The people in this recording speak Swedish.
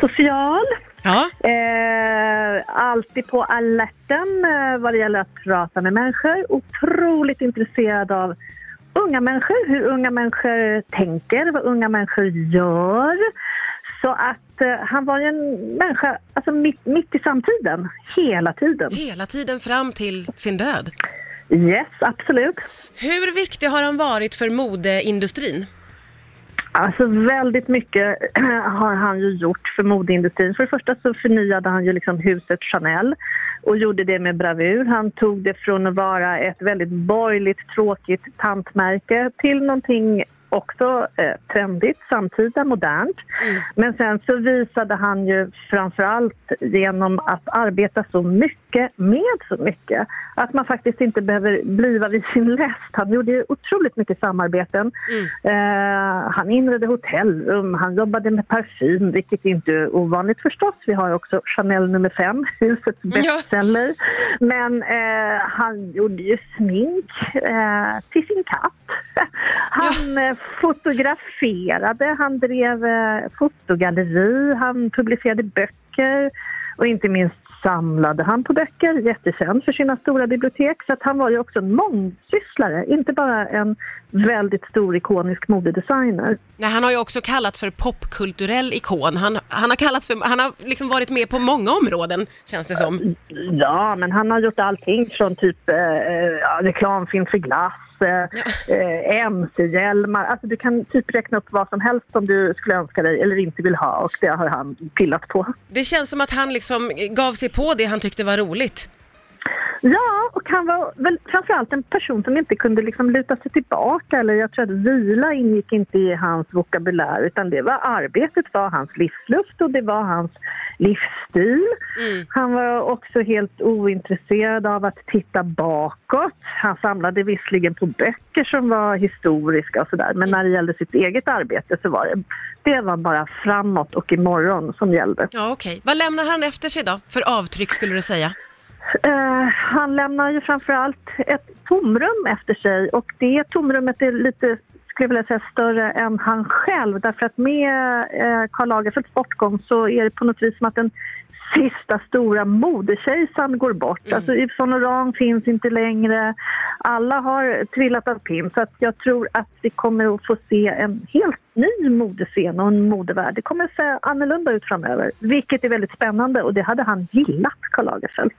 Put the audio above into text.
social. Ja, Eh, alltid på alerten eh, vad det gäller att prata med människor. Otroligt intresserad av unga människor, hur unga människor tänker, vad unga människor gör. Så att eh, han var ju en människa alltså mitt, mitt i samtiden, hela tiden. hela tiden fram till sin död. Yes, absolut. Hur viktig har han varit för modeindustrin? Alltså väldigt mycket har han ju gjort för modeindustrin. För det första så förnyade han ju liksom huset Chanel och gjorde det med bravur. Han tog det från att vara ett väldigt borgerligt, tråkigt tantmärke till någonting också eh, trendigt, samtida, modernt. Men sen så visade han ju framförallt genom att arbeta så mycket med så mycket att man faktiskt inte behöver bliva vid sin läst. Han gjorde ju otroligt mycket samarbeten. Eh, han inredde hotellrum, han jobbade med parfym, vilket inte är ovanligt förstås. Vi har också Chanel nummer 5, husets bestseller. Men eh, han gjorde ju smink eh, till sin katt. Han eh, fotograferade, han drev eh, fotogalleri, han publicerade böcker och inte minst samlade han på böcker, jättekänd för sina stora bibliotek. Så att han var ju också en mångsysslare, inte bara en väldigt stor ikonisk modedesigner. Nej, han har ju också kallats för popkulturell ikon. Han, han har kallats för, han har liksom varit med på många områden, känns det som. Ja, men han har gjort allting från typ eh, ja, reklamfilm för glass, eh, eh, mc-hjälmar. Alltså du kan typ räkna upp vad som helst som du skulle önska dig eller inte vill ha och det har han pillat på. Det känns som att han liksom gav sig på det han tyckte var roligt. Ja, och han var väl framförallt en person som inte kunde liksom luta sig tillbaka eller jag tror att vila ingick inte i hans vokabulär utan det var arbetet var hans livsluft och det var hans livsstil. Mm. Han var också helt ointresserad av att titta bakåt. Han samlade visserligen på böcker som var historiska och sådär men när det gällde sitt eget arbete så var det, det var bara framåt och imorgon som gällde. Ja, okej. Vad lämnar han efter sig då, för avtryck skulle du säga? Eh, han lämnar ju framförallt ett tomrum efter sig och det tomrummet är lite skulle jag vilja säga större än han själv därför att med eh, Karl Lagerfelds bortgång så är det på något vis som att den sista stora modekejsaren går bort. Alltså Yves Saint Laurent finns inte längre. Alla har trillat av pinn så att jag tror att vi kommer att få se en helt ny modescen och en modevärld. Det kommer att se annorlunda ut framöver, vilket är väldigt spännande och det hade han gillat, Karl Lagerfeld.